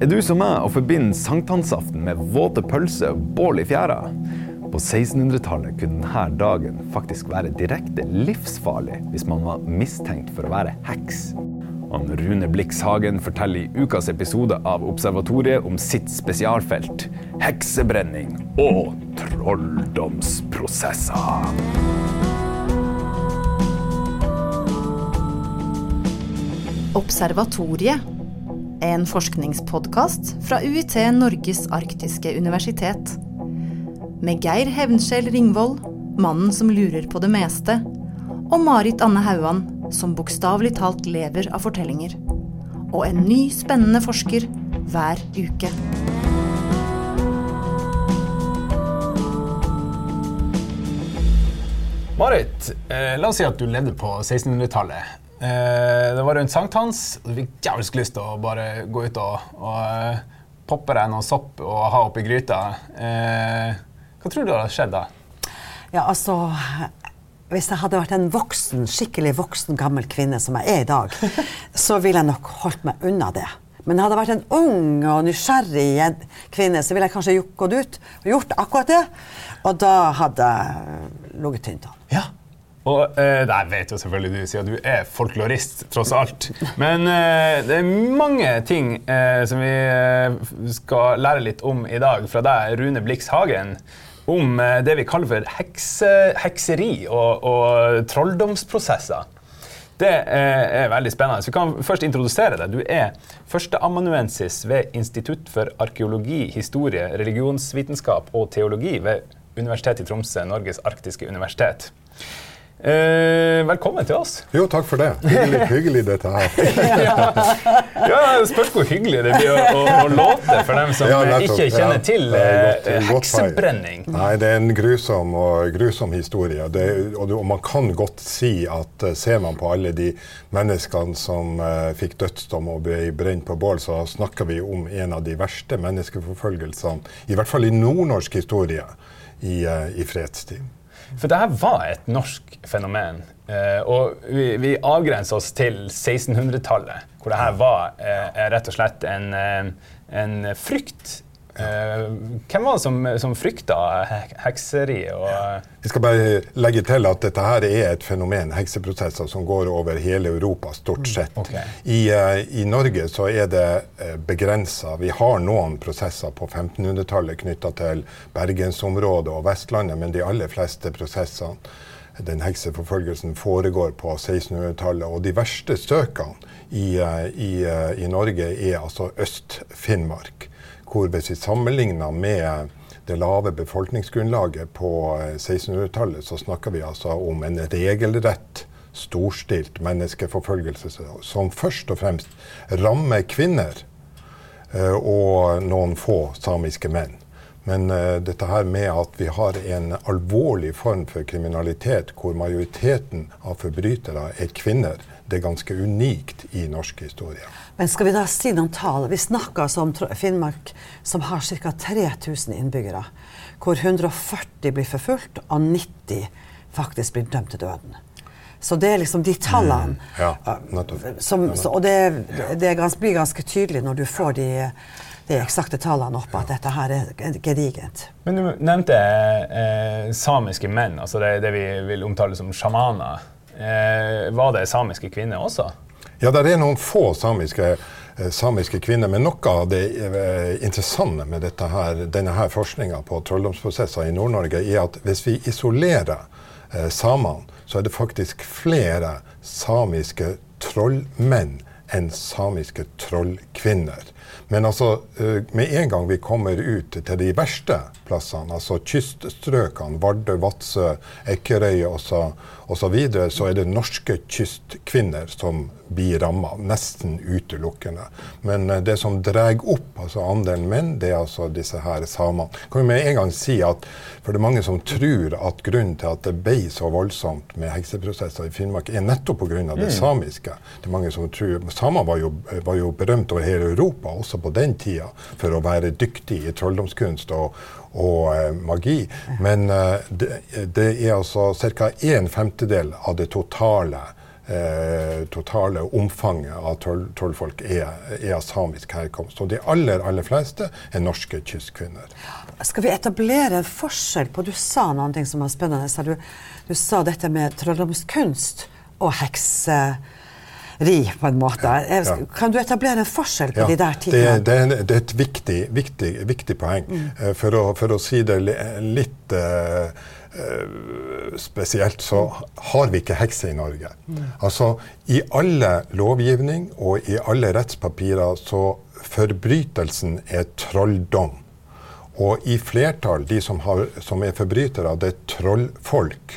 Er du som meg og forbinder sankthansaften med våte pølser og bål i fjæra? På 1600-tallet kunne denne dagen faktisk være direkte livsfarlig hvis man var mistenkt for å være heks. Og Rune Blix Hagen forteller i ukas episode av Observatoriet om sitt spesialfelt heksebrenning og trolldomsprosesser. Observatoriet. En forskningspodkast fra UiT Norges arktiske universitet. Med Geir Hevnskjell Ringvold, mannen som lurer på det meste, og Marit Anne Hauan, som bokstavelig talt lever av fortellinger. Og en ny, spennende forsker hver uke. Marit, eh, la oss si at du levde på 1600-tallet. Eh, det var rundt sankthans, og du fikk jævlig lyst til å bare gå ut og, og eh, poppe deg noe sopp og ha oppi gryta. Eh, hva tror du hadde skjedd da? Ja, altså Hvis jeg hadde vært en voksen, skikkelig voksen gammel kvinne som jeg er i dag, så ville jeg nok holdt meg unna det. Men hadde jeg vært en ung og nysgjerrig kvinne, så ville jeg kanskje gått ut og gjort akkurat det. Og da hadde jeg ligget tynt an. Ja. Og eh, det vet jo selvfølgelig du, siden du er folklorist, tross alt. Men eh, det er mange ting eh, som vi eh, skal lære litt om i dag fra deg, Rune Blix Hagen. Om eh, det vi kaller for hekse, hekseri og, og trolldomsprosesser. Det eh, er veldig spennende. Så vi kan først introdusere deg. Du er førsteamanuensis ved Institutt for arkeologi, historie, religionsvitenskap og teologi ved Universitetet i Tromsø, Norges arktiske universitet. Eh, velkommen til oss. Jo, takk for det. Hyggelig, hyggelig dette her. Ja, det Spørs hvor hyggelig det blir å, å, å låte for dem som Ja, nettopp. ikke kjenner Ja, til eh, heksebrenning. Nei, det er en grusom, og, grusom historie. Det, og, og man kan godt si at eh, ser man på alle de menneskene som eh, fikk dødsdom og ble brent på bål, så snakker vi om en av de verste menneskeforfølgelsene, i hvert fall i nordnorsk historie, i, eh, i fredstid. For dette var et norsk fenomen. eh, og vi, vi avgrenser oss til 1600-tallet, hvor dette var eh, rett og slett en, eh, en frykt. Eh, hvem var det som, som frykta hekseri? Og, Vi skal bare legge til at dette her er et fenomen, hekseprosesser, som går over hele Europa, stort sett. Okay. I, eh, I Norge så er det begrensa. Vi har noen prosesser på 1500-tallet knytta til bergensområdet og Vestlandet, men de aller fleste prosessene, den hekseforfølgelsen, foregår på 1600-tallet. Og de verste søkene i, eh, i, eh, i Norge er altså Øst-Finnmark. Hvor hvis vi sammenligner med det lave befolkningsgrunnlaget på eh, 1600-tallet, så snakker vi altså om en regelrett, storstilt menneskeforfølgelse som først og fremst rammer kvinner eh, og noen få samiske menn. Men eh, dette her med at vi har en alvorlig form for kriminalitet hvor majoriteten av forbrytere er kvinner, det er ganske unikt i norsk historie. Men skal vi da si noen tall? Vi snakker altså om Finnmark som har ca. 3000 innbyggere. Hvor 140 blir forfulgt, og 90 faktisk blir dømt til døden. Så det er liksom de tallene. Ja, eh, nettopp. Som, så, og det, det er gans, blir ganske tydelig når du får de, de eksakte tallene opp, at dette her er gedigent. men du nevnte eh, samiske menn, altså det, det vi vil omtale som sjamaner. Eh, var det samiske kvinner også? Ja, det er noen få samiske, eh, samiske kvinner, men noe av det eh, interessante med her, denne her forskninga på trolldomsprosesser i Nord-Norge, er at hvis vi isolerer samene, så er det faktisk flere samiske trollmenn enn samiske trollkvinner. Men altså, eh, med en gang vi kommer ut til de verste plassene, altså kyststrøkene, Vardø, Vadsø, Ekerøy osv., så, og så, videre, så er det norske kystkvinner som blir ramma, nesten utelukkende. Men eh, det som drar opp altså andelen menn, det er altså disse her samene. Kan vi med en gang si at for det er mange som tror at grunnen til at det ble så voldsomt med hekseprosesser i Finnmark, er nettopp pga. det samiske. Det er mange som tror, Samer var jo, var jo berømt over hele Europa, også på den tida, for å være dyktig i trolldomskunst og, og eh, magi. Men eh, det, det er altså ca. en femtedel av det totale eh, totale omfanget av trollfolk er, er, av samisk herkomst. Og de aller, aller fleste er norske kystkvinner. Skal vi etablere en forskjell på Du sa ting som var spennende. Du, du sa dette med trolldomskunst og hekseri, på en måte. Ja. Kan du etablere en forskjell på ja, de der tingene? Det, det, det, er et viktig, viktig, viktig poeng. Mm. For, å, for, å, si det litt uh, Eh, spesielt så har vi ikke hekser i Norge. Mm. Altså, I alle lovgivning og i alle rettspapirer så forbrytelsen er trolldom. Og i flertall, de som, har, som er forbrytere, det er trollfolk.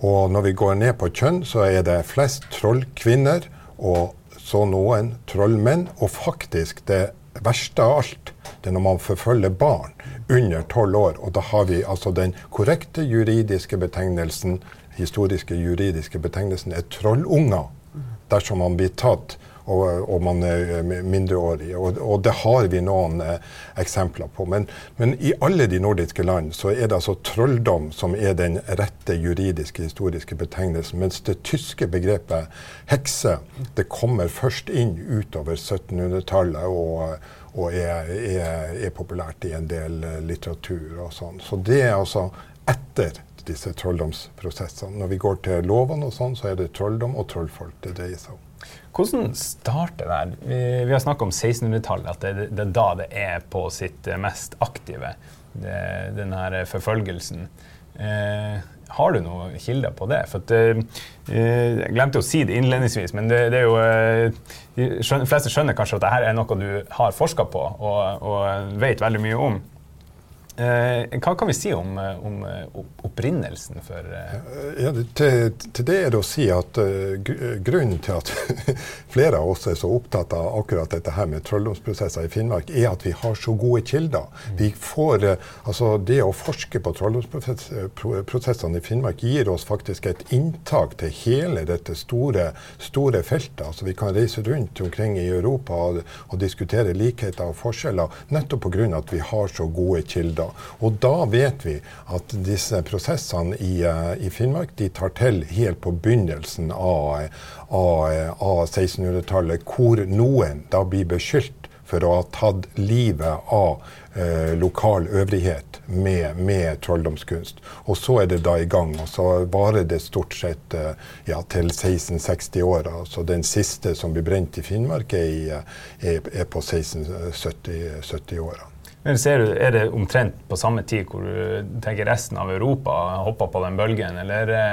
Og når vi går ned på kjønn, så er det flest trollkvinner, og så noen trollmenn. Og faktisk det verste av alt, det er når man forfølger barn under tolv år. Og da har vi altså den korrekte juridiske betegnelsen, historiske juridiske betegnelsen, er trollunger. Dersom man blir tatt og, og man er mindreårig. Og, og, det har vi noen eh, eksempler på. Men, men, i alle de nordiske land så er det altså trolldom som er den rette juridiske, historiske betegnelsen. Mens det tyske begrepet hekse det kommer først inn utover 1700-tallet. og og er, er, er, populært i en del eh, litteratur og sånn. Så det er altså etter disse trolldomsprosessene. Når vi går til lovene og sånn, så er det trolldom og trollfolk det dreier seg om. Hvordan starter det? Vi, vi har snakka om 1600-tallet, at det, det, er da det er på sitt mest aktive, det, den her forfølgelsen. Eh, har du noen kilder på det? For at, eh, jeg glemte å si det innledningsvis, men det, det er jo eh, De fleste skjønner kanskje at dette er noe du har forska på og, og vet veldig mye om. Eh, hva kan vi si om, eh, om eh, opprinnelsen for ja, til, til, det er det å si at grunnen til at flere av oss er så opptatt av akkurat dette her med trolldomsprosesser i Finnmark, er at vi har så gode kilder. Vi får, altså Det å forske på trolldomsprosessene i Finnmark gir oss faktisk et inntak til hele dette store, store feltet. Altså Vi kan reise rundt omkring i Europa og, og diskutere likheter og forskjeller nettopp pga. at vi har så gode kilder. Og da vet vi at disse prosessene i, eh, i Finnmark de tar til helt på begynnelsen av, av, av 1600-tallet, hvor noen da blir beskyldt for å ha tatt livet av eh, lokal øvrighet med, med, trolldomskunst. Og så er det da i gang. Og så varer det stort sett eh, ja, til 1660-åra. Så den siste som blir brent i Finnmark, er, er, er på 1670-åra. Men ser du, Er det omtrent på samme tid hvor du tenker resten av Europa hopper på den bølgen, eller er det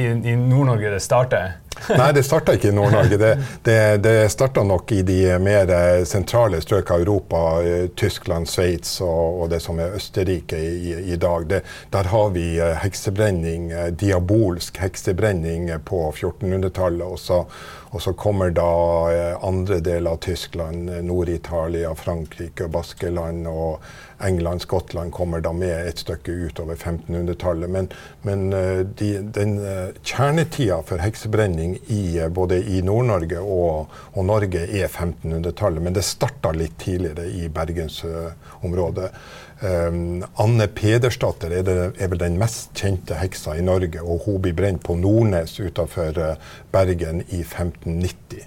i, i Nord-Norge det starter? Nei, det starta ikke i Nord-Norge. Det, det, det starta nok i de mer sentrale strøk av Europa. Eh, Tyskland, Sveits og, og, det som er Østerrike i, i dag. Det, der har vi eh, heksebrenning, eh, diabolsk heksebrenning på 1400-tallet. Og så kommer da eh, andre deler av Tyskland, eh, Nord-Italia, Frankrike, Baskeland og England, Skottland kommer da med et stykke utover 1500-tallet. Men, men eh, de, den kjernetida for heksebrenning i, både i Nord-Norge og, og, Norge er 1500-tallet. Men det starta litt tidligere i bergensområdet. Um, Anne Pedersdatter er, det, er, vel den mest kjente heksa i Norge, og hun blir brent på Nordnes utenfor uh, Bergen i 1590.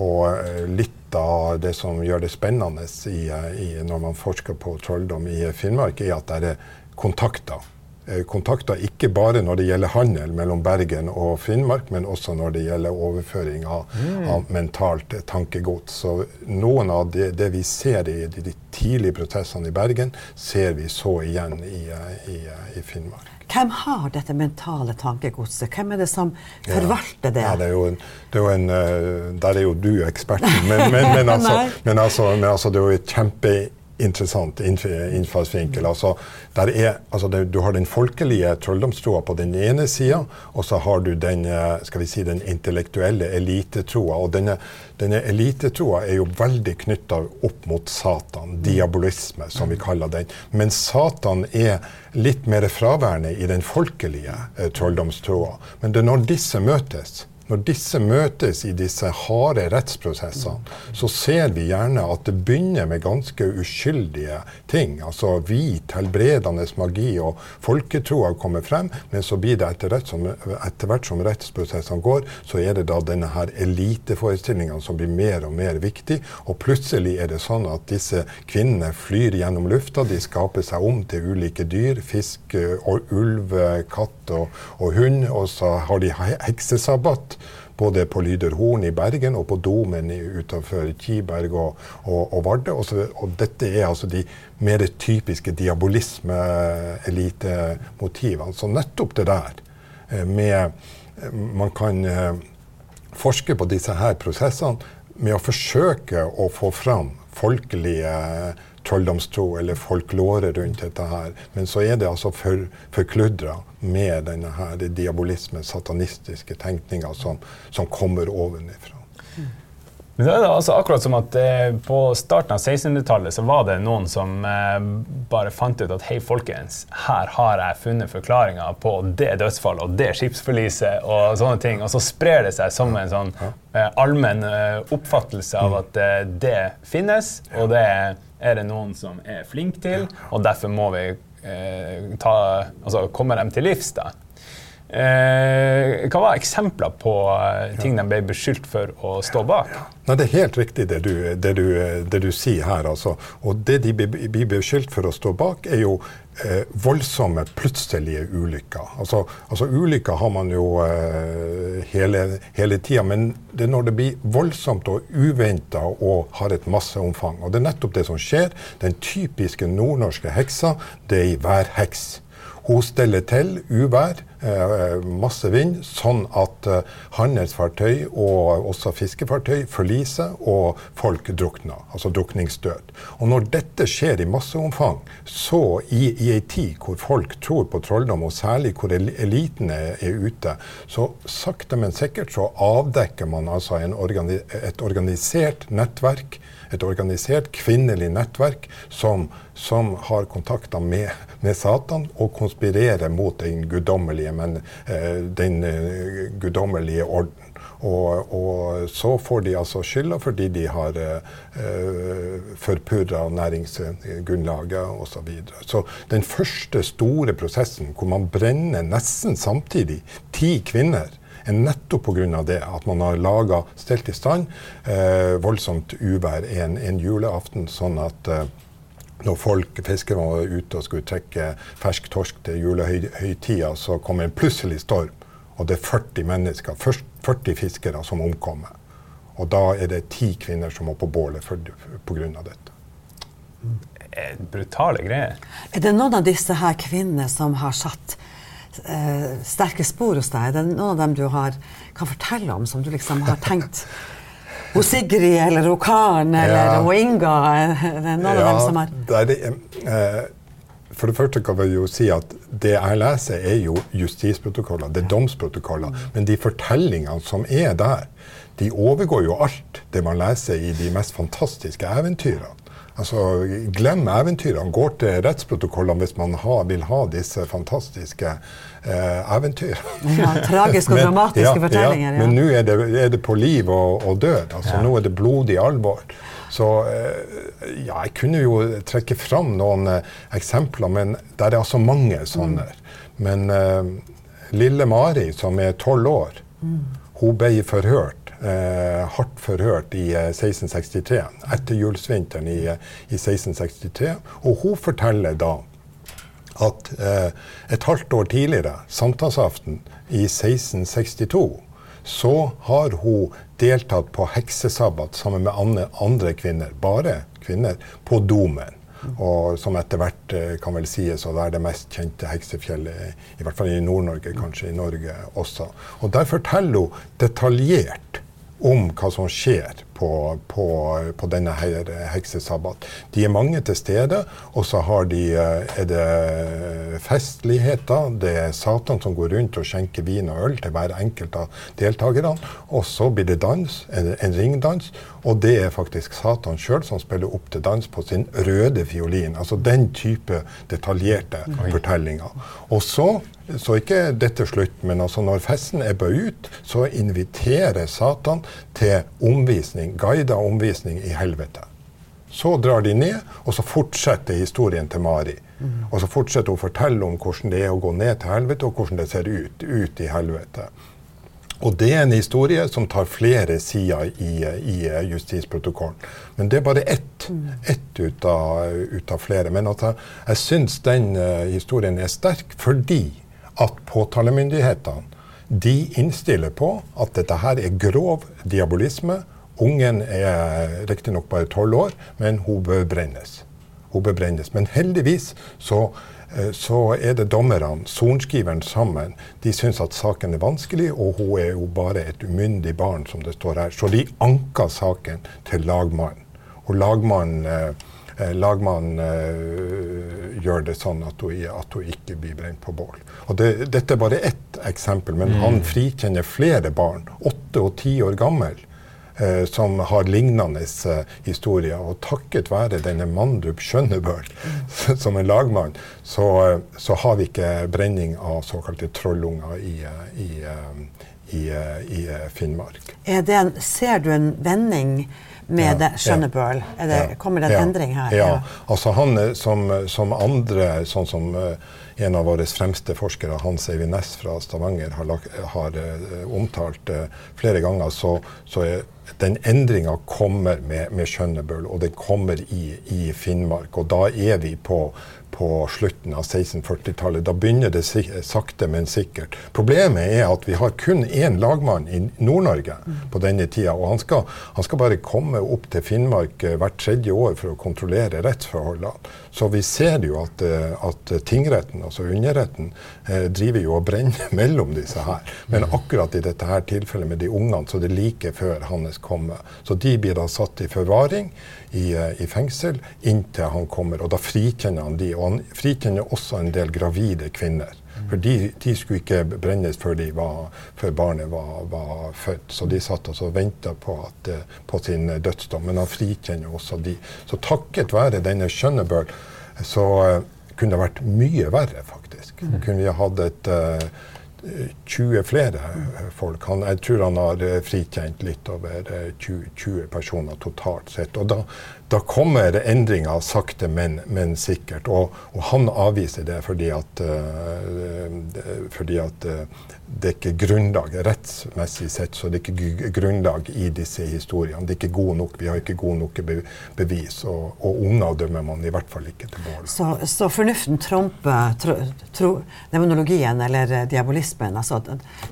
Og litt av det som gjør det spennende i, i, når man forsker på trolldom i Finnmark, er at det er kontakter Eh, kontakter ikke bare når det gjelder handel mellom Bergen og Finnmark, men også når det gjelder overføring av, mm. av mentalt tankegods. Så noen av det, det vi ser i de, tidlige protestene i Bergen, ser vi så igjen i, i, i Finnmark. Hvem har dette mentale tankegodset? Hvem er det som forvalter det? Ja, det er jo en, det er jo en uh, Der er jo du eksperten, men, men, men, altså, men, altså, men altså, det er jo et kjempe interessant innfallsvinkel. Altså, er, altså det, du har den folkelige trolldomstroa på den ene sida, og så har du den, eh, skal vi si, den intellektuelle elitetroa. Og denne, denne elitetroa er jo veldig knytta opp mot Satan, diabolisme, som vi kaller den. Men Satan er litt mer fraværende i den folkelige eh, trolldomstroa. Men det er når disse møtes, når disse møtes i disse harde rettsprosessene, så ser vi gjerne at det begynner med ganske uskyldige ting. Altså hvit, helbredende magi og folketroa kommer frem, men så blir det etter, som, etter hvert som rettsprosessene går, så er det da denne her eliteforestillinga som blir mer og mer viktig. Og plutselig er det sånn at disse kvinnene flyr gjennom lufta, de skaper seg om til ulike dyr. Fisk, og ulv, katt og, og hund. Og så har de heksesabbat både på Lyderhorn i Bergen og på Domen utenfor Kiberg og, og, og Vardø. Og, og, dette er altså de mer typiske diabolisme-elitemotivene. Så nettopp det der eh, med Man kan eh, forske på disse her prosessene med å forsøke å få fram folkelige trolldomstro eller folklore rundt dette her. Men så er det altså for, forkludra med denne her diabolismen, satanistiske tenkninga som, som, kommer ovenifra. Men så er det altså akkurat som at eh, På starten av 1600-tallet så var det noen som eh, bare fant ut at hei, folkens, her har jeg funnet forklaringa på det dødsfallet og det skipsforliset og sånne ting. Og så sprer det seg som en sånn eh, allmenn eh, oppfattelse av mm. at eh, det finnes, og det er er det noen som er flinke til, og derfor må vi eh, ta, altså, komme dem til livs. da. Eh, hva var eksempler på eh, ting de ble beskyldt for å stå bak? Nei, Det er helt riktig det du, det du, det du sier her. Altså. Og det de blir beskyldt for å stå bak, er jo eh, voldsomme, plutselige ulykker. Altså, altså Ulykker har man jo eh, hele, hele tida, men det er når det blir voldsomt og uventa og har et masseomfang. Og det er nettopp det som skjer. Den typiske nordnorske heksa, det er ei værheks. Hun steller til uvær, eh, masse vind, sånn at eh, handelsfartøy og også fiskefartøy forliser og folk drukner. Altså drukningsdød. Og når dette skjer i masseomfang, så i, i ei tid hvor folk tror på trolldom, og særlig hvor eliten er, er ute, så sakte, men sikkert så avdekker man altså organi et organisert nettverk et organisert kvinnelig nettverk som, som har kontakter med, med, Satan og konspirerer mot den guddommelige, men, eh, den eh, guddommelige orden. Og, og, så får de altså skylda fordi de har eh, forpurra næringsgrunnlaget osv. Så, videre. så den første store prosessen hvor man brenner nesten samtidig ti kvinner er nettopp pga. det at man har laga, stelt i stand eh, voldsomt uvær en, en, juleaften, sånn at eh, når folk, fiskere var ute og skulle trekke fersk torsk til julehøytida, så kom en plutselig storm, og det er 40 mennesker, 40 fiskere som omkommer. Og da er det ti kvinner som må på bålet pga. dette. Brutale greier. Er det noen av disse her kvinnene som har satt eh, sterke spor hos deg? Er Det noen av dem du har, kan fortelle om, som du liksom har tenkt Hun Sigrid eller hun Karen eller hun Inga? Noen ja, av dem som har er, eh, For det første kan vi jo si at det jeg leser, er jo justisprotokoller, det er domsprotokoller. Mm. Men de fortellingene som er der, de overgår jo alt det man leser i de mest fantastiske eventyrene. Altså, glem eventyrene. Går til rettsprotokollene hvis man ha, vil ha disse fantastiske eh, eventyrene. Ja, tragiske og dramatiske ja, fortellinger. Ja, men nå er det, er det, på liv og, og død. Altså, Nå er det blodig alvor. Så eh, ja, jeg kunne jo trekke fram noen eh, eksempler, men det er altså mange sånne. Mm. Men eh, lille Mari, som er tolv år, mm. hun ble forhørt hardt forhørt i 1663, eh, etter julesvinteren i, eh, i 1663. Og hun forteller da at eh, et halvt år tidligere, sankthansaften i 1662, så har hun deltatt på heksesabbat sammen med andre, kvinner, bare kvinner, på Domen. Og som etter hvert eh, kan vel sies å være det mest kjente heksefjellet, i hvert fall i Nord-Norge, kanskje i Norge også. Og der forteller hun detaljert om hva som skjer på, på, på denne heksesabbat. De er mange til stede, og så de, eh, er det festligheter. Det er Satan som går rundt og skjenker vin og øl til hver enkelt av deltakerne. Og så blir det dans, en, en ringdans, og det er faktisk Satan sjøl som spiller opp til dans på sin røde fiolin. Altså den type detaljerte Oi. fortellinger. Og så så ikke dette slutt. Men altså når festen ebber ut, så inviterer Satan til omvisning, guida omvisning i helvete. Så drar de ned, og så fortsetter historien til Mari. Og så fortsetter hun å fortelle om hvordan det er å gå ned til helvete, og hvordan det ser ut, ut i helvete. Og det er en historie som tar flere sider i, i justisprotokollen. Men det er bare ett, ett ut, av, ut av flere. Men at jeg, syns den uh, historien er sterk fordi at påtalemyndighetene de innstiller på at dette her er grov diabolisme. Ungen er riktignok bare tolv år, men hun bør brennes. Hun bør brennes. Men heldigvis så Eh, så er det dommerne, sorenskriveren sammen, de syns at saken er vanskelig, og hun er jo bare et umyndig barn, som det står her. Så de anker saken til lagmannen. Og lagmannen, eh, lagmannen eh, gjør det sånn at hun, at hun, ikke blir brent på bål. Og det, Dette er bare ett eksempel, men mm. han frikjenner flere barn, åtte og ti år gammel, eh, som har lignende eh, historier. Og takket være denne Mandrup Skjønnebøl mm. som en lagmann, så, eh, så, har vi ikke brenning av såkalte trollunger i, eh, i, eh, i, i Finnmark. En, ser du en vending? Med ja, Skjønnebøl? Ja, kommer det en endring her? Ja. altså han som, som, andre, sånn som en av våre fremste forskere, Hans Eivind Næss fra Stavanger, har, har uh, omtalt uh, flere ganger, så, så er den endringa kommer med, med Skjønnebøl, og den kommer i, i, Finnmark. Og da er vi på, på slutten av 1640-tallet. Da begynner det sakte, men sikkert. Problemet er at vi har kun én lagmann i Nord-Norge på denne tida. Og han skal, han skal, bare komme opp til Finnmark eh, hvert tredje år for å kontrollere rettsforholdene. Så vi ser jo at, eh, at tingretten, altså underretten, eh, driver jo og brenner mellom disse her. Men akkurat i dette her tilfellet med de ungene, så det er like før hans komme. Så de blir da satt i forvaring i, i, fengsel inntil han kommer. Og da frikjenner han de. Og han frikjenner også en del gravide kvinner. For de, de skulle ikke brennes før, var, før barnet var, var, født. Så de satt og venta på, på, sin dødsdom. Men han frikjenner også de. Så takket være denne Skjønnebøl så uh, kunne det vært mye verre, faktisk. Mm. Kunne vi hatt et uh, 20 flere folk. Han, jeg tror han har eh, frikjent litt over 20, eh, 20 personer totalt sett. Og da, da kommer endringa sakte, men, men sikkert. Og, og, han avviser det fordi at, uh, fordi at uh, det er ikke grunnlag rettsmessig sett så det er ikke grunnlag i disse historiene. Det er ikke god nok, Vi har ikke gode nok bevis, og, og unger dømmer man i hvert fall ikke til bål. Så, så, fornuften trumper tro, tro, demonologien eller diabolismen, altså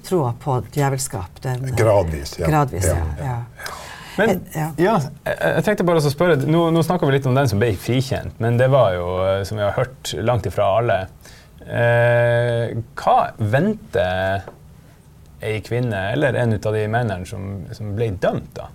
troa på djevelskap? Den, gradvis, ja. Gradvis, ja. ja. ja. Men ja, jeg tenkte bare å spørre, Nå, nå snakker vi litt om den som ble frikjent, men det var jo, eh, som vi har hørt, langt ifra alle. Eh, hva venter ei kvinne eller en av de mennene som, som ble dømt, da?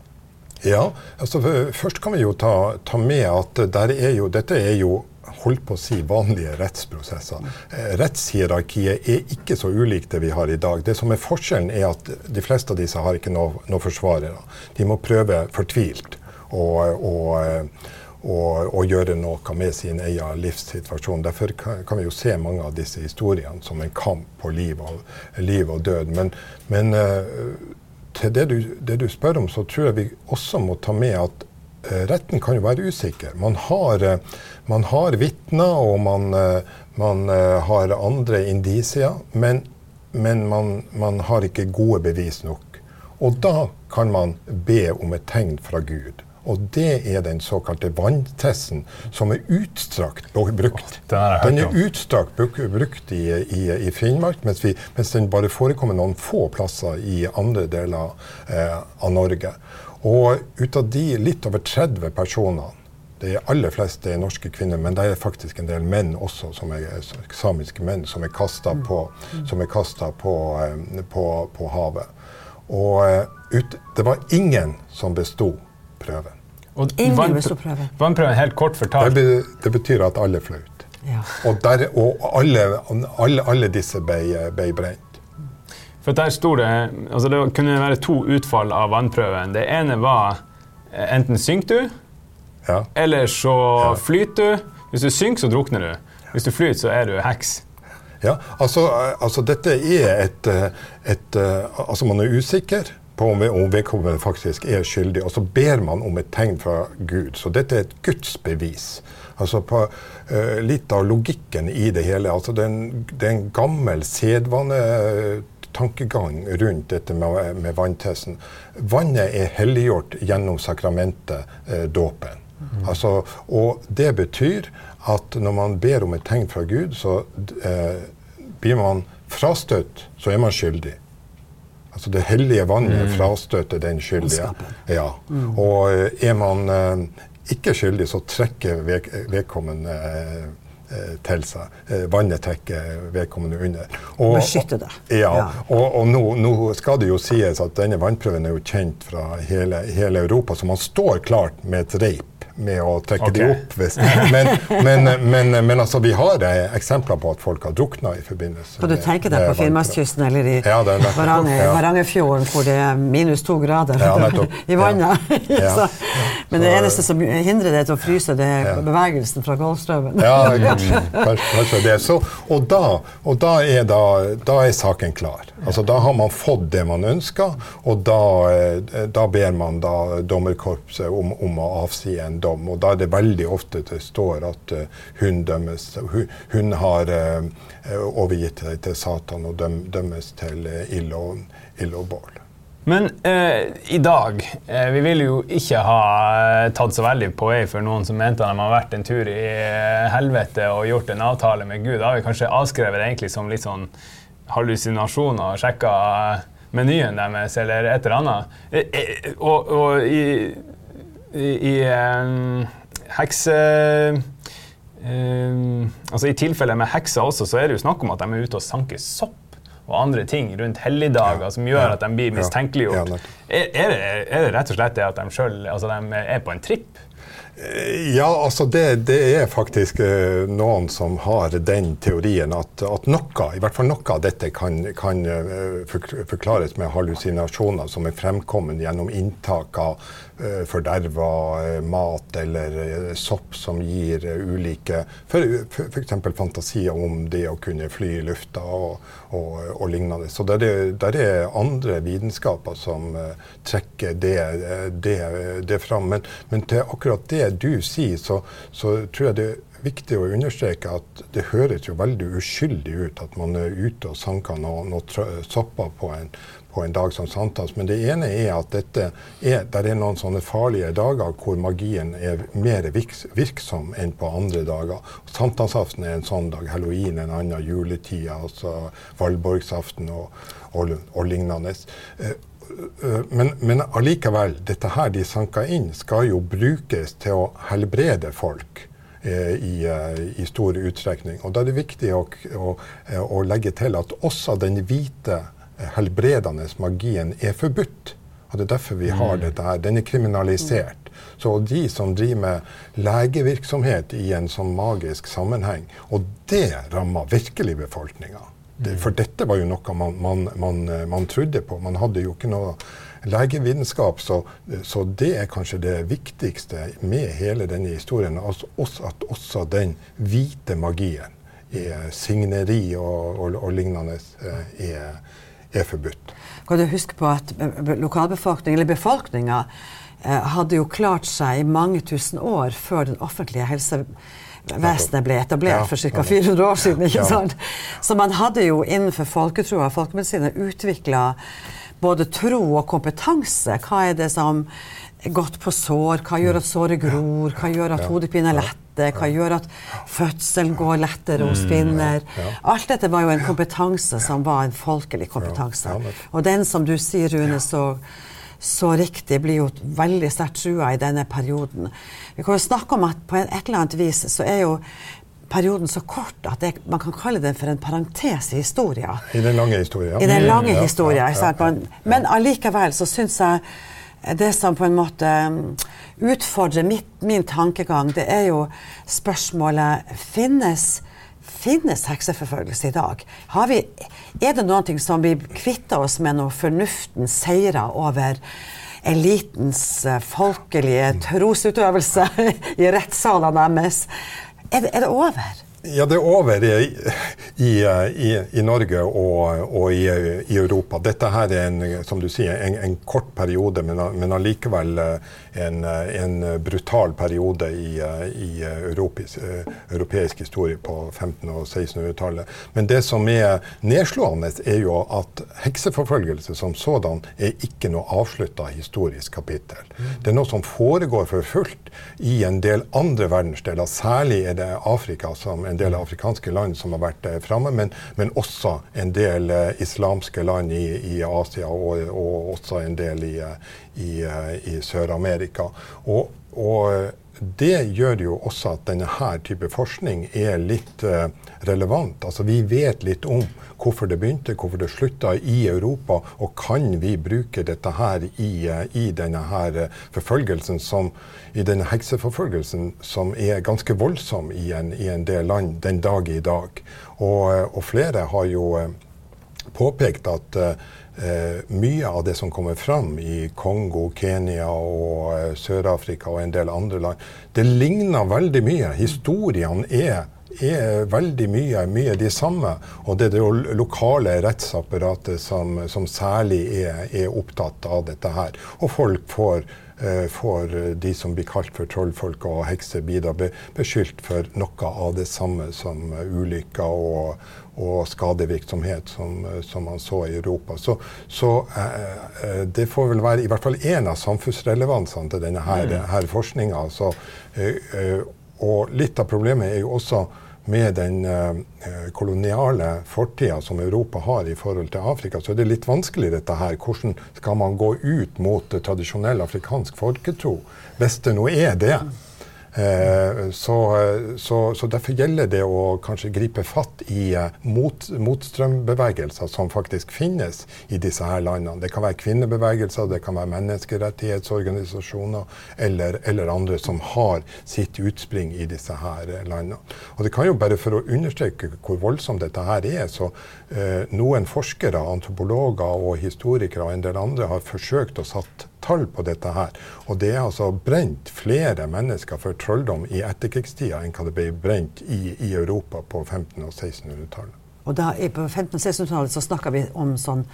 Ja, altså Først kan vi jo ta, ta med at er jo, dette er jo holdt på å si vanlige rettsprosesser. Eh, rettshierarkiet er ikke så ulikt det vi har i dag. Det som er Forskjellen er at de fleste av disse har ikke noen noe forsvarere. De må prøve fortvilt å å, å, å gjøre noe med sin egen livssituasjon. Derfor kan, vi jo se mange av disse historiene som en kamp på liv og, liv og død. Men, men uh, til det du, det du, spør om, så tror jeg vi også må ta med at retten kan jo være usikker. Man har, uh, man har vitner, og man, man har andre indisier, men, men man, man har ikke gode bevis nok. Og da kan man be om et tegn fra Gud. Og det er den såkalte vanntesten, som er utstrakt brukt. Den er utstrakt brukt i, i, i Finnmark, mens, vi, mens, den bare forekommer noen få plasser i andre deler eh, av Norge. Og ut av de litt over 30 personene de aller fleste er norske kvinner, men det er faktisk en del menn også, som er samiske menn, som er kasta på, på, eh, på, på, havet. Og eh, ut, det var ingen som besto prøven. Og vannprøven, vannprøven, helt kort fortalt Det, det betyr at alle flaut. Ja. Og, der, og alle, alle, alle, disse ble, ble, brent. For der sto det altså Det kunne være to utfall av vannprøven. Det ene var eh, enten synker du, ja. eller så ja. flyter du. Hvis du synker, så drukner du. Hvis du flyter, så er du heks. Ja, altså, altså dette er et, eh, et, eh, Altså man er usikker på om om vedkommende faktisk er skyldig, og så ber man om et tegn fra Gud. Så dette er et gudsbevis. Altså på, uh, litt av logikken i det hele. altså Det er en, det er en gammel sedvanetankegang rundt dette med, med vanntesten. Vannet er helliggjort gjennom sakramentet eh, dåpen. Mm. Altså, og det betyr at når man ber om et tegn fra Gud, så eh, blir man frastøtt, så er man skyldig. Altså det hellige vannet mm. frastøter den skyldige. Ja. Mm. Og er man ikke skyldig, så trekker vedkommende eh, eh, til seg. Eh, vannet trekker vedkommende under. Og, Beskytte det. Ja, ja. Og, og nå, nå, skal det jo sies at denne vannprøven er jo kjent fra hele, hele Europa, så man står klart med et reip med å trekke okay. de opp. Hvis, men, men, men, men, altså, vi har eh, eksempler på at folk har drukna i forbindelse Kan du tenke deg på Finnmarkskysten eller i ja, Varanger, Varangerfjorden hvor det er minus to grader ja, i vannet? Ja. men det eneste som hindrer det til å fryse, det er bevegelsen fra Golfstrømmen. ja, kanskje det. Så, og da, og da, er da, da er saken klar. Altså, da har man fått det man ønsker, og da, eh, da ber man da dommerkorpset om, om, å avsi en dom. Og da er det veldig ofte det står at uh, hun dømmes Hun, har uh, overgitt seg til Satan og døm, dømmes til uh, ild og, ild og bål. Men eh, i dag eh, Vi ville jo ikke ha tatt så veldig på vei for noen som mente de har vært en tur i helvete og gjort en avtale med Gud. Da har vi kanskje avskrevet det egentlig som litt sånn hallusinasjoner og sjekka menyen deres eller et eller annet. Eh, eh, og, og i, i, i hekse... Altså I tilfellet med hekser også, så er det jo snakk om at de er ute og sanker sopp og andre ting rundt helligdager ja, som gjør at de blir mistenkeliggjort. Ja, er, er, det, er, det, rett og slett det at de, selv, altså de er på en tripp? Eh, ja, altså det, det, er faktisk eh, noen som har den teorien at, at, noe, i hvert fall noe av dette kan, kan eh, forklares med hallusinasjoner som er fremkommet gjennom inntak av forderva mat eller sopp som gir ulike F.eks. fantasier om det å kunne fly i lufta og, og, og lignende. Så det er, der er andre vitenskaper som trekker det, det, det fram. Men, men til akkurat det du sier, så, så, tror jeg det viktig å understreke at det høres jo veldig uskyldig ut at man er ute og sanker noen noe sopper på en, på en dag som sankthans. Men det ene er at dette er, der er noen sånne farlige dager hvor magien er mer virksom enn på andre dager. Sankthansaften er en sånn dag, halloween en annen, juletida, altså valborgsaften og, og, og lignende. Eh, men, men allikevel, dette her de sanker inn, skal jo brukes til å helbrede folk. Eh, I, eh, I, stor utstrekning. Og Da er det viktig å, å, å, legge til at også den hvite helbredende magien er forbudt. Og Det er derfor vi har mm. dette her. Den er kriminalisert. Så de som driver med legevirksomhet i en sånn magisk sammenheng, og det rammer virkelig befolkninga. Det, for dette var jo noe man, man, man, eh, man, trodde på. Man hadde jo ikke noe legevitenskap, så, så, det er kanskje det viktigste med hele denne historien. Altså, at også den hvite magien, er signeri og, og, og lignende, eh, er, er, forbudt. Kan du huske på at lokalbefolkningen, eller befolkninga, eh, hadde jo klart seg i mange tusen år før den offentlige helsevesenet ble etablert for ca. 400 år siden. ikke sant? Så man hadde jo innenfor folketroa og folkemedisinen utvikla både tro og kompetanse. Hva er det som er godt på sår? Hva gjør at såret gror? Hva gjør at hodepine letter? lette? Hva gjør at fødselen går lettere hos mm, kvinner? Alt dette var jo en kompetanse som var en folkelig kompetanse. Og den som du sier, Rune, så så riktig blir jo veldig sterkt trua i denne perioden. Vi kan jo snakke om at på et eller annet vis så er jo perioden så kort at det, man kan kalle den for en parentes i historien. I den lange historien. I den lange ja, historien, ja, ja, Men allikevel så syns jeg det som på en måte um, utfordrer mitt, min tankegang, det er jo spørsmålet finnes Finnes hekseforfølgelse i dag? Vi, er det noe som vi kvitter oss med når fornuften seirer over elitens eh, folkelige trosutøvelse i rettssalene deres? Er er det over? Ja, det er over i, i, i, i Norge og, og i, Europa. Dette her er en, som du sier, en, en kort periode, men, men allikevel en, en, brutal periode i, europeisk, europeisk historie på 1500- og 1600-tallet. Men det som er nedslående, er jo at hekseforfølgelse som sådan er ikke noe avslutta historisk kapittel. Det er noe som foregår for fullt i en del andre verdensdeler, særlig er det Afrika som en del afrikanske land som har vært eh, framme, men, men, også en del eh, islamske land i, i Asia og, og, også en del i, eh, i, i Sør-Amerika. Og, og, det gjør jo også at denne her type forskning er litt uh, relevant. Altså Vi vet litt om hvorfor det begynte, hvorfor det slutta i Europa, og kan vi bruke dette her i, uh, i denne her forfølgelsen som i denne hekseforfølgelsen som er ganske voldsom i en, i en del land den dag i dag. Og, og flere har jo eh, påpekt at eh, mye av det som kommer fram i Kongo, Kenya og eh, Sør-Afrika og en del andre land, det ligner veldig mye. Historiene er er veldig mye, mye de samme. Og det er det lokale rettsapparatet som, som særlig er, er, opptatt av dette her. Og folk får Eh, får de som blir kalt for trollfolk og hekser, blir da beskyldt for noe av det samme som ulykker og, og skadevirksomhet som, som, man så i Europa. Så, så eh, eh det får vel være i hvert fall én av samfunnsrelevansene til denne her, mm. her forskninga. Eh, eh, og litt av problemet er jo også med den eh, koloniale fortida som Europa har i forhold til Afrika, så er det litt vanskelig dette her. Hvordan skal man gå ut mot tradisjonell afrikansk folketro, hvis det nå er det? Eh, så, så, så, derfor gjelder det å kanskje gripe fatt i eh, mot, motstrømbevegelser som faktisk finnes i disse her landene. Det kan være kvinnebevegelser, det kan være menneskerettighetsorganisasjoner eller, eller andre som har sitt utspring i disse her eh, landene. Og det kan jo bare For å understreke hvor voldsomt dette her er, så eh, noen forskere, antropologer og historikere og en del andre har forsøkt å satt tall på dette her. Og det er altså brent flere mennesker for trolldom i etterkrigstida enn hva det ble brent i, i Europa på 1500- og 1600-tallet. Og da, på 1500- og 1600-tallet så snakka vi om sånn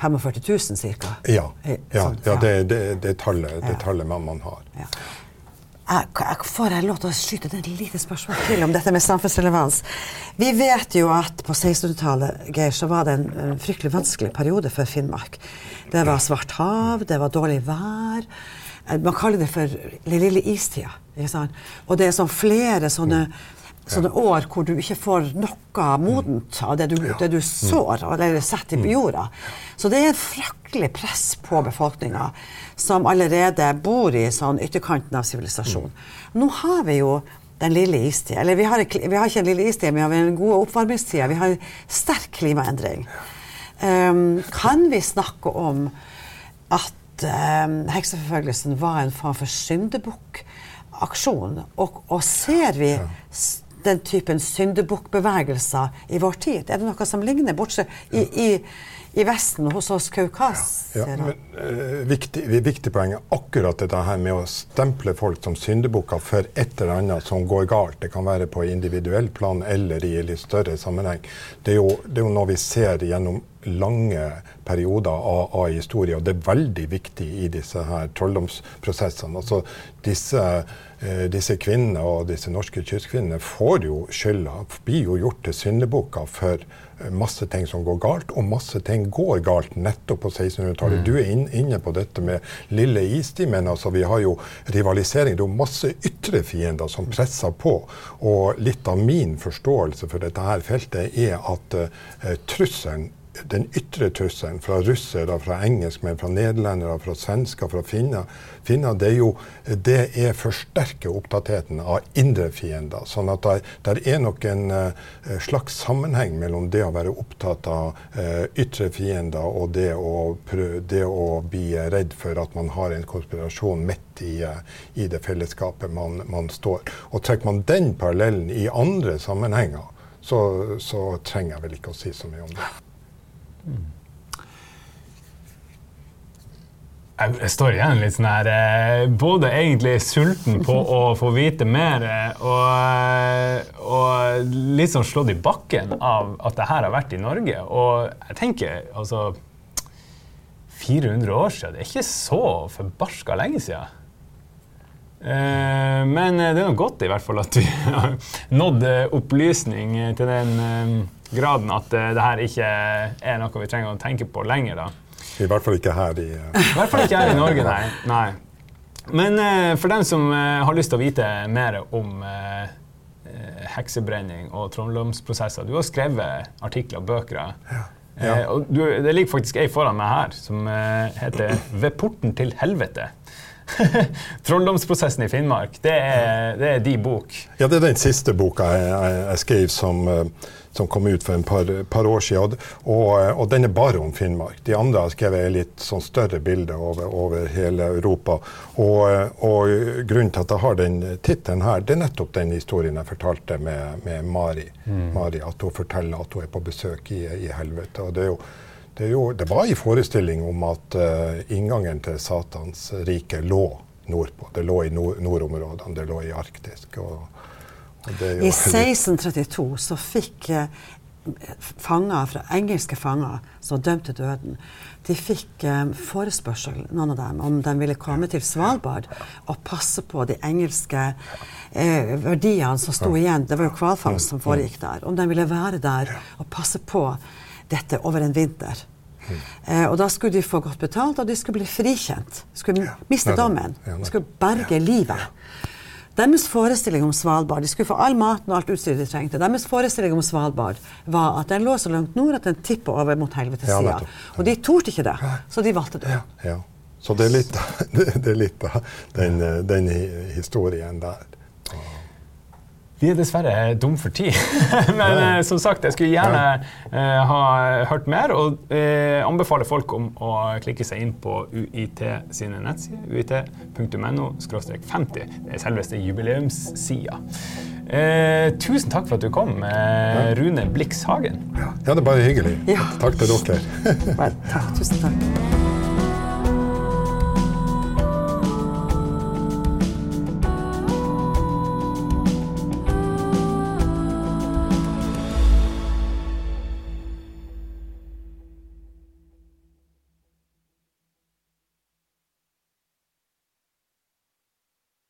45 000 ca.? Ja, ja, sånn, ja, det, det, det, tallet, det tallet man, man har. Ja. Jeg, får jeg lov til å skyte et lite spørsmål til om dette med samfunnsrelevans? Vi vet jo at på 1600-tallet Geir, så var det en, en, fryktelig vanskelig periode for Finnmark. Det var svart hav, det var dårlig vær. Eh, man kaller det for den lille istida. Og det er sånn flere sånne sånne år hvor du ikke får noe modent av det du, det du sår eller setter i jorda. Så det er et fryktelig press på befolkninga som allerede bor i sånn ytterkanten av sivilisasjonen. Nå har vi jo den lille istida. Eller vi har, vi har, ikke en lille istid, men vi har den gode oppvarmingstida. Vi har en sterk klimaendring. Um, kan vi snakke om at um, hekseforfølgelsen var en form for syndebukkaksjon? Og, og ser vi den typen syndebukkbevegelser i vår tid? Er det noe som ligner, bortsett i, i, i Vesten, hos oss Kaukas? Ja, ja, viktig, viktig poeng er akkurat dette her med å stemple folk som syndebukker for et eller annet som går galt. Det kan være på individuell plan eller i litt større sammenheng. Det er jo, det er jo noe vi ser gjennom lange perioder av, av historie, og det er veldig viktig i disse her trolldomsprosessene. Altså, disse Eh, disse kvinnene og disse norske kystkvinnene får jo skylda, blir jo gjort til syndebukker for eh, masse ting som går galt, og masse ting går galt nettopp på 1600-tallet. Mm. Du er inn, inne på dette med lille istimen. altså, vi har jo rivalisering. Det er jo masse ytre fiender som presser på. Og litt av min forståelse for dette her feltet er at uh, trusselen den ytre trusselen fra russere, fra engelskmenn, fra nederlendere, fra svensker, fra finner, finner det er jo det er forsterker opptattheten av indre fiender. Sånn at det er nok en uh, slags sammenheng mellom det å være opptatt av uh, ytre fiender og det å, det å, bli redd for at man har en konspirasjon midt i, uh, i det fellesskapet man, man, står. Og trekker man den parallellen i andre sammenhenger, så, så trenger jeg vel ikke å si så mye om det. Jeg, jeg står igjen litt sånn her eh, Både egentlig sulten på å få vite mer, eh, og, eh, og litt sånn slått i bakken av at det her har vært i Norge. Og jeg tenker altså 400 år siden, det er ikke så forbarska lenge siden. Men det er noe godt i hvert fall at vi har nådd opplysning til den graden at eh, det her ikke er noe vi trenger å tenke på lenger. da. I hvert fall ikke her i eh, I hvert fall ikke her i Norge, nei. nei. Men eh, for dem som har lyst til å vite mer om heksebrenning og trolldomsprosesser Du har skrevet artikler og bøker. Ja. Eh, og du, det ligger faktisk ei foran meg her som eh, heter 'Ved porten til helvete'. Trolldomsprosessen i Finnmark, det er, det er de bok. Ja, det er den siste boka jeg, jeg, jeg skrev som, eh, som kom ut for en par, par år siden. Og, eh, og den er bare om Finnmark. De andre har skrevet et litt sånn større bilde over, over hele Europa. Og, eh, og grunnen til at jeg har den tittelen her, det er nettopp den historien jeg fortalte med, med Mari. Mari. At hun forteller at hun er på besøk i, i helvete. Og det er jo det, jo, det var en forestilling om at uh, inngangen til Satans rike lå nordpå. Det lå i nord nordområdene, det lå i Arktis. Og, og I 1632 så fikk uh, fanger fra, engelske fanger som dømte dømt til døden, de fikk eh, forespørsel, noen av dem, om de ville komme til Svalbard og passe på de engelske eh, verdiene som sto igjen. Det var jo hvalfangst som foregikk der. Om de ville være der og passe på dette over en vinter. Eh, og da skulle de få godt betalt, og de skulle bli frikjent. Skulle miste dommen. Ja, De skulle berge livet. Deres forestilling om Svalbard De skulle få all maten og alt utstyret de trengte. Deres forestilling om Svalbard var at den lå så langt nord at den tippa over mot helvetessida. og de torde ikke det, så de valgte det. Ja. Så det er litt, det, det er litt av den, eh, den historien der. Vi er dessverre dumme for tid. Men eh, som sagt, jeg skulle gjerne eh, ha hørt mer, og eh, anbefaler folk om å klikke seg inn på UiT sine nettsider. uit.no 50. Det er selveste jubileumssida. Eh, tusen takk for at du kom, eh, Rune Blix Hagen. Ja, det er bare hyggelig. Ja. Takk til dere. Vel, takk, tusen takk.